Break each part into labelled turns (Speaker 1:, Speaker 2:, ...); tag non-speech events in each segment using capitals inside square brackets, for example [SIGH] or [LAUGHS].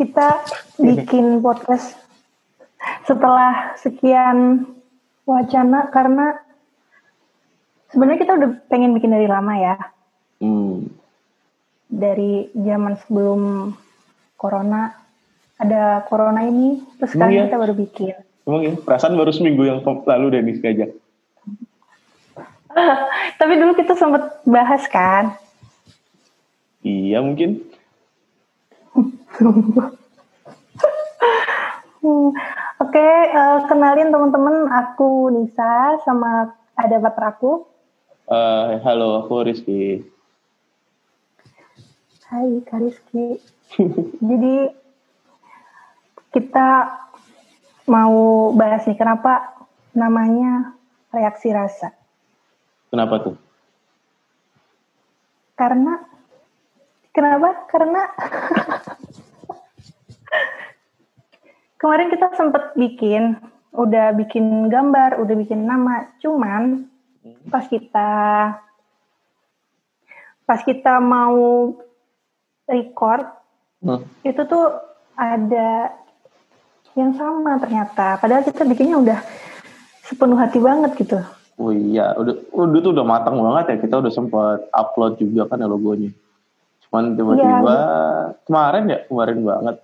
Speaker 1: kita bikin podcast setelah sekian wacana karena sebenarnya kita udah pengen bikin dari lama ya.
Speaker 2: Hmm.
Speaker 1: Dari zaman sebelum corona ada corona ini terus sekarang
Speaker 2: iya?
Speaker 1: kita baru bikin.
Speaker 2: Emang ya, perasaan baru seminggu yang lalu Denis ngajak. [LAUGHS]
Speaker 1: Tapi dulu kita sempat bahas kan.
Speaker 2: Iya mungkin.
Speaker 1: Hmm, [LAUGHS] Oke, eh, kenalin teman-teman aku Nisa sama ada partner aku.
Speaker 2: Eh, halo, aku Rizky.
Speaker 1: Hai Kak Rizky. [LAUGHS] Jadi kita mau bahas nih kenapa namanya reaksi rasa.
Speaker 2: Kenapa tuh?
Speaker 1: Karena kenapa? Karena [LAUGHS] kemarin kita sempat bikin, udah bikin gambar, udah bikin nama, cuman pas kita pas kita mau record
Speaker 2: Hmm.
Speaker 1: itu tuh ada yang sama ternyata. Padahal kita bikinnya udah sepenuh hati banget gitu.
Speaker 2: Oh iya, udah, udah tuh udah matang banget ya. Kita udah sempat upload juga kan ya logonya. Cuman tiba-tiba kemarin ya, kemarin banget.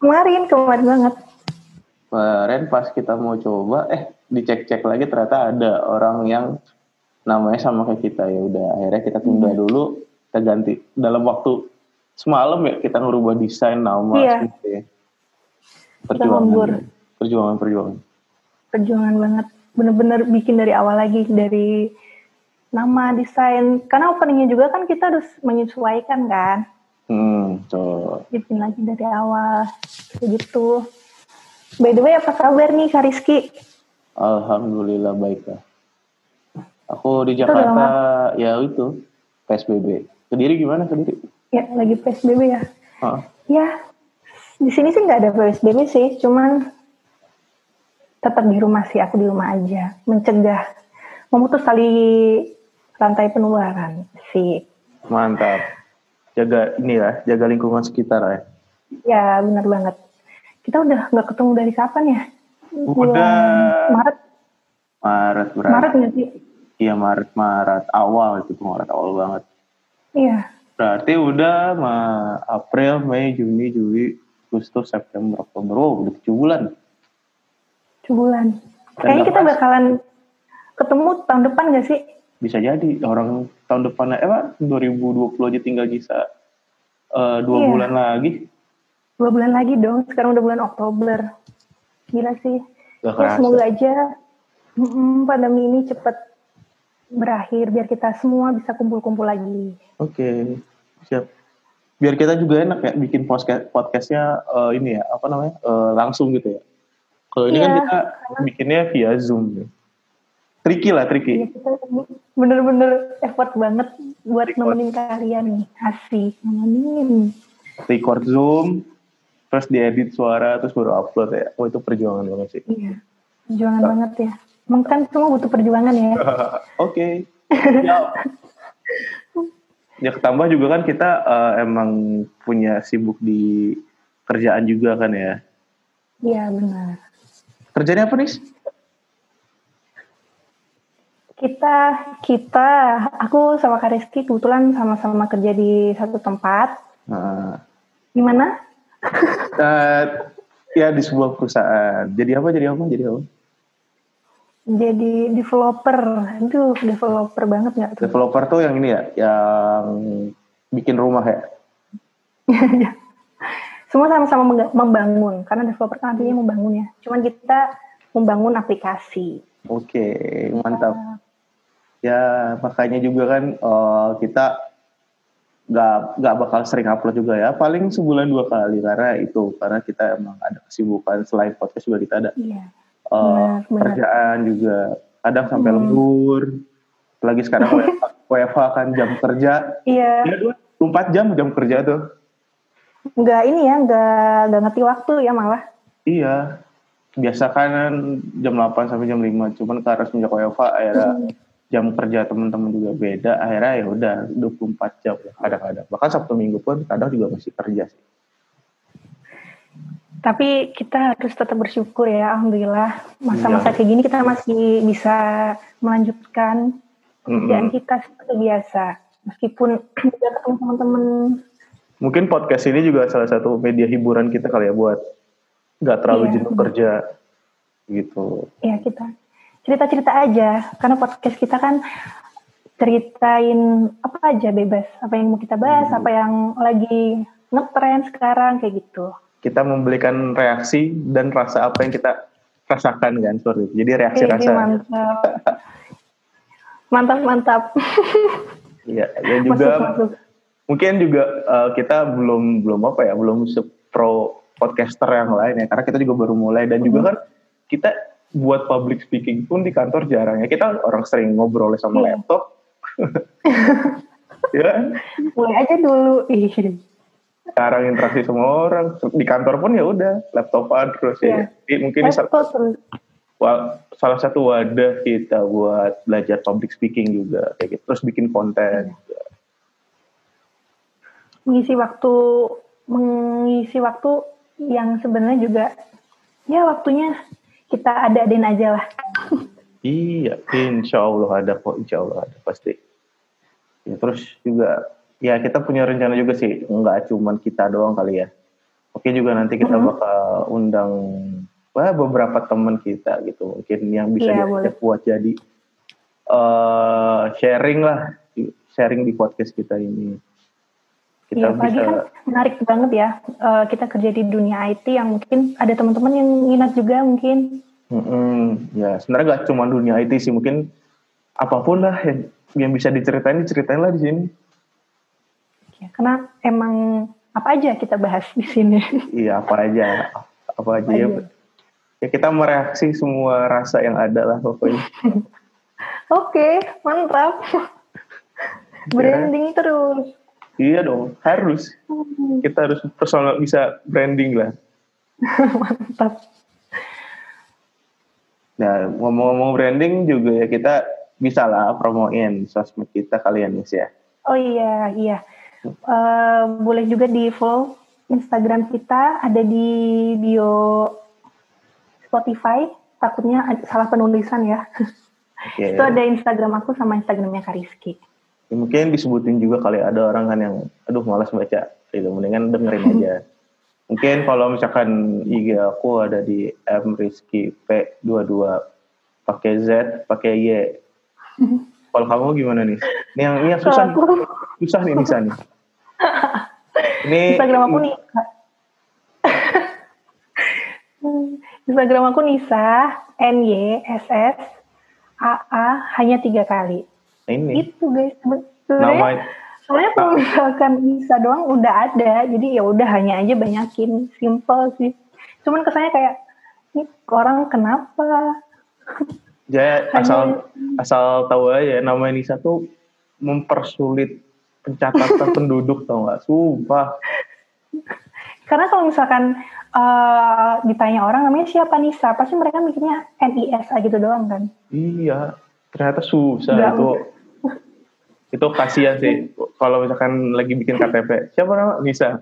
Speaker 1: Kemarin, kemarin banget.
Speaker 2: Kemarin pas kita mau coba, eh dicek-cek lagi ternyata ada orang yang namanya sama kayak kita ya udah akhirnya kita tunda dulu kita ganti dalam waktu semalam ya kita ngerubah desain nama
Speaker 1: Iya.
Speaker 2: gitu ya.
Speaker 1: lembur.
Speaker 2: perjuangan perjuangan
Speaker 1: Perjuangan banget. Bener-bener bikin dari awal lagi. Dari nama, desain. Karena openingnya juga kan kita harus menyesuaikan kan.
Speaker 2: hmm so
Speaker 1: Bikin lagi dari awal. Kayak gitu. By the way, apa kabar nih Kak Rizky?
Speaker 2: alhamdulillah baik lah aku di
Speaker 1: Itu
Speaker 2: Jakarta ya itu PSBB kediri gimana kediri
Speaker 1: Ya, lagi PSBB ya. Ya, di sini sih nggak ada PSBB sih, cuman tetap di rumah sih, aku di rumah aja, mencegah, memutus tali rantai penularan sih.
Speaker 2: mantap jaga ini lah jaga lingkungan sekitar ya
Speaker 1: Ya, benar banget. Kita udah nggak ketemu dari kapan ya?
Speaker 2: Udah.
Speaker 1: Maret,
Speaker 2: Maret berarti
Speaker 1: Maret nggak sih?
Speaker 2: Iya Maret Maret awal itu Maret awal banget.
Speaker 1: Iya,
Speaker 2: Berarti udah ma April, Mei, Juni, Juli, Agustus, September, Oktober. Wow, udah 7 bulan.
Speaker 1: sebulan.
Speaker 2: Dan
Speaker 1: Kayaknya kita
Speaker 2: pas.
Speaker 1: bakalan ketemu tahun depan nggak sih?
Speaker 2: Bisa jadi orang tahun depan eh apa 2020 aja tinggal bisa eh, dua
Speaker 1: Iya.
Speaker 2: bulan lagi.
Speaker 1: Dua bulan lagi dong, sekarang udah bulan Oktober. Gila sih.
Speaker 2: Gak
Speaker 1: Ya semoga aja mm, pandemi ini cepat berakhir biar kita semua bisa kumpul-kumpul lagi.
Speaker 2: Oke, siap. Biar kita juga enak ya bikin podcast podcastnya eh, ini ya apa namanya eh, langsung gitu ya. Kalau ini kan
Speaker 1: Iya.
Speaker 2: kita bikinnya via Zoom. Ya. Tricky lah,
Speaker 1: Ya,
Speaker 2: tricky.
Speaker 1: kita bener-bener effort banget buat
Speaker 2: Effort.
Speaker 1: nemenin kalian nih. Asik, nemenin.
Speaker 2: record Zoom, terus diedit suara, terus baru upload ya. Oh itu perjuangan banget sih.
Speaker 1: Iya, perjuangan banget ya. Emang kan semua butuh perjuangan ya. [LAUGHS]
Speaker 2: Oke. Ya. ya ketambah juga kan kita eh, emang punya sibuk di kerjaan juga kan ya.
Speaker 1: Iya benar.
Speaker 2: Kerjanya apa nih?
Speaker 1: Kita, kita, aku sama Kak Rizky kebetulan sama-sama kerja di satu tempat.
Speaker 2: Nah,
Speaker 1: Di mana?
Speaker 2: Eh, ya di sebuah perusahaan. Jadi apa? Jadi apa? Jadi apa?
Speaker 1: Jadi developer. Aduh, developer banget nggak tuh?
Speaker 2: Developer tuh yang ini ya, yang bikin rumah ya.
Speaker 1: Semua sama-sama membangun. Karena developer kan artinya membangun ya. Cuman kita membangun aplikasi.
Speaker 2: Oke, mantap. Ya makanya juga kan eh, kita nggak nggak bakal sering upload juga ya. Paling sebulan dua kali karena itu karena kita emang ada kesibukan selain podcast juga kita ada
Speaker 1: Iya. Benar, benar.
Speaker 2: kerjaan juga. Kadang sampai
Speaker 1: Hmm.
Speaker 2: lembur. Lagi sekarang [LAUGHS] WFH, WFH kan jam kerja.
Speaker 1: Iya.
Speaker 2: Ya 24 jam jam kerja tuh.
Speaker 1: Nggak ini ya, nggak nggak ngerti waktu ya malah.
Speaker 2: Iya. Biasa kan jam 8 sampai jam 5, cuman karena semenjak WFH akhirnya
Speaker 1: Hmm.
Speaker 2: Jam kerja teman-teman juga beda akhirnya ya udah 24 jam kadang-kadang bahkan sabtu minggu pun kadang juga masih kerja sih
Speaker 1: tapi kita harus tetap bersyukur ya alhamdulillah masa-masa
Speaker 2: Iya.
Speaker 1: kayak gini kita masih bisa melanjutkan pekerjaan
Speaker 2: Mm-mm.
Speaker 1: kita seperti biasa meskipun [CLEARS THROAT] ketemu teman-teman
Speaker 2: mungkin podcast ini juga salah satu media hiburan kita kali ya buat nggak terlalu
Speaker 1: Iya.
Speaker 2: jenuh kerja gitu
Speaker 1: ya kita cerita-cerita aja. Karena podcast kita kan ceritain apa aja bebas. Apa yang mau kita bahas
Speaker 2: Hmm.
Speaker 1: apa yang lagi ngetren sekarang kayak gitu.
Speaker 2: Kita memberikan reaksi dan rasa apa yang kita rasakan kan? Seperti itu. Jadi reaksi
Speaker 1: Oke,
Speaker 2: rasa.
Speaker 1: mantap. Mantap mantap.
Speaker 2: Iya, ya
Speaker 1: masuk
Speaker 2: juga
Speaker 1: masuk
Speaker 2: mungkin juga eh, kita belum belum apa ya belum pro podcaster yang lain ya karena kita juga baru mulai. Dan
Speaker 1: Hmm.
Speaker 2: juga kan kita buat public speaking pun di kantor jarang ya. Kita orang sering ngobrol sama
Speaker 1: Iya.
Speaker 2: laptop. [LAUGHS] Ya
Speaker 1: mulai aja dulu. Ih
Speaker 2: sekarang interaksi sama orang. Di kantor pun ya udah laptopan terus ya.
Speaker 1: Iya.
Speaker 2: Jadi mungkin
Speaker 1: laptop terus.
Speaker 2: Salah satu wadah kita buat belajar public speaking juga kayak gitu. Terus bikin konten juga.
Speaker 1: mengisi waktu mengisi waktu yang sebenarnya juga ya waktunya kita ada-adain aja lah
Speaker 2: Iya, insya Allah ada kok, insya Allah ada pasti. Ya, terus juga, ya kita punya rencana juga sih, nggak cuman kita doang kali ya. Oke juga nanti kita
Speaker 1: Mhm.
Speaker 2: bakal undang wah, beberapa teman kita gitu, mungkin yang bisa
Speaker 1: Iya,
Speaker 2: diajak buat jadi eh sharing lah, sharing di podcast kita ini. Kita
Speaker 1: Iya, apalagi
Speaker 2: bisa,
Speaker 1: kan menarik banget ya eh, kita kerja di dunia IT yang mungkin ada teman-teman yang minat juga mungkin
Speaker 2: Mm-mm. ya sebenarnya nggak cuma dunia IT sih, mungkin apa pun lah yang, yang bisa diceritain, diceritain lah di sini.
Speaker 1: Ya, karena emang apa aja kita bahas di sini
Speaker 2: Iya apa aja, apa aja ya.
Speaker 1: aja.
Speaker 2: Ya kita mereaksi semua rasa yang ada lah pokoknya. [LAUGHS]
Speaker 1: oke mantap branding terus
Speaker 2: iya dong, harus.
Speaker 1: Hmm,
Speaker 2: Kita harus personal bisa branding lah. [LAUGHS]
Speaker 1: mantap
Speaker 2: Nah ngomong-ngomong branding juga ya kita bisa lah promoin sosmed kita kalian ya.
Speaker 1: Oh iya, iya. Eh, boleh juga di follow Instagram kita, ada di bio Spotify. Takutnya salah penulisan ya.
Speaker 2: Oke.
Speaker 1: Itu ada Instagram aku sama Instagramnya Kariski.
Speaker 2: Ya, mungkin disebutin juga kali ada orang kan yang aduh malas baca gitu. Mendingan dengerin aja. Mungkin kalau misalkan IG aku ada di M Rizky P22 pakai Z pakai Y. [LAUGHS] Kalau kamu gimana nih? Ini yang ini yang susah
Speaker 1: aku.
Speaker 2: Susah nih Nisa nih. Ini
Speaker 1: Instagram aku Nisa. Instagram aku Nisa, N Y S S A A hanya tiga kali.
Speaker 2: Ini
Speaker 1: Itu guys. Sebenarnya Soalnya kalau misalkan bisa doang udah ada, jadi ya udah hanya aja banyakin, simple sih. Cuman kesannya kayak ini orang kenapa? [LAUGHS]
Speaker 2: ya asal asal tahu aja nama Nisa tuh mempersulit pencatatan [LAUGHS] penduduk tau nggak sumpah
Speaker 1: Karena kalau misalkan eh, ditanya orang namanya siapa Nisa, pasti mereka mikirnya NISA gitu doang kan.
Speaker 2: Iya, ternyata susah
Speaker 1: Nggak
Speaker 2: itu. Itu kasihan sih. Kalau misalkan lagi bikin KTP, siapa nama? Nisa.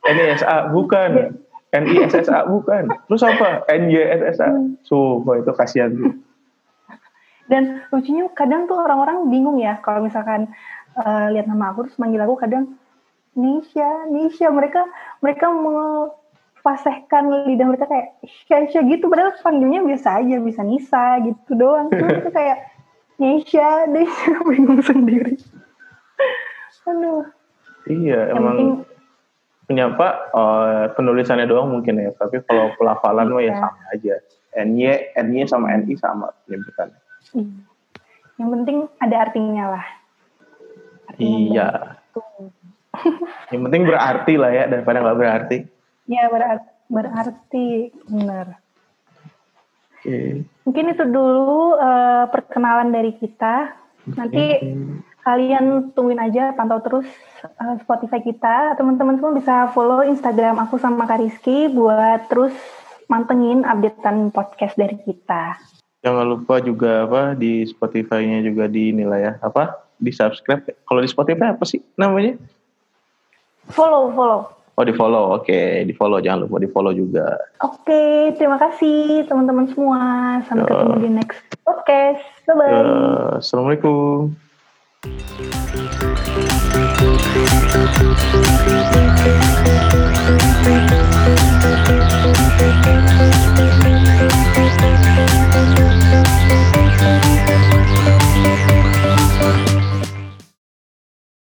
Speaker 2: NISA bukan. NISSA bukan. Terus apa? NYSSA. Sumpah itu kasihan sih.
Speaker 1: Dan lucunya kadang tuh orang-orang bingung ya kalau misalkan eh, lihat nama aku terus manggil aku kadang Nisha, Nisha. Mereka mereka memfasehkan lidah mereka kayak Nisha gitu. Padahal panggilnya biasa aja, bisa Nisa gitu doang. Itu kayak Nisha, Nisha [LAUGHS] bingung sendiri. Aduh,
Speaker 2: Iya,
Speaker 1: yang
Speaker 2: emang
Speaker 1: penting
Speaker 2: penyapa eh, penulisannya doang mungkin ya. Tapi kalau pelafalan mah ya
Speaker 1: Iya.
Speaker 2: sama aja. NY, NY sama NI sama penyebutannya.
Speaker 1: iya. yang penting ada artinya lah. Artinya
Speaker 2: Iya. Yang penting berarti lah ya daripada nggak berarti.
Speaker 1: Ya berarti, berarti benar.
Speaker 2: Oke.
Speaker 1: Mungkin itu dulu eh, perkenalan dari kita. Nanti kalian tungguin aja, pantau terus eh, Spotify kita. Teman-teman semua bisa follow Instagram aku sama Kariski buat terus mantengin updatean podcast dari kita.
Speaker 2: Jangan lupa juga apa di Spotify-nya juga dinilai ya. Apa? Di subscribe. Kalau di Spotify apa sih namanya?
Speaker 1: Follow, follow.
Speaker 2: Oh di follow, oke di follow jangan lupa di follow juga.
Speaker 1: Oke, terima kasih teman-teman semua. Sampai
Speaker 2: Ya.
Speaker 1: ketemu di next podcast. Bye bye.
Speaker 2: Ya, Assalamualaikum.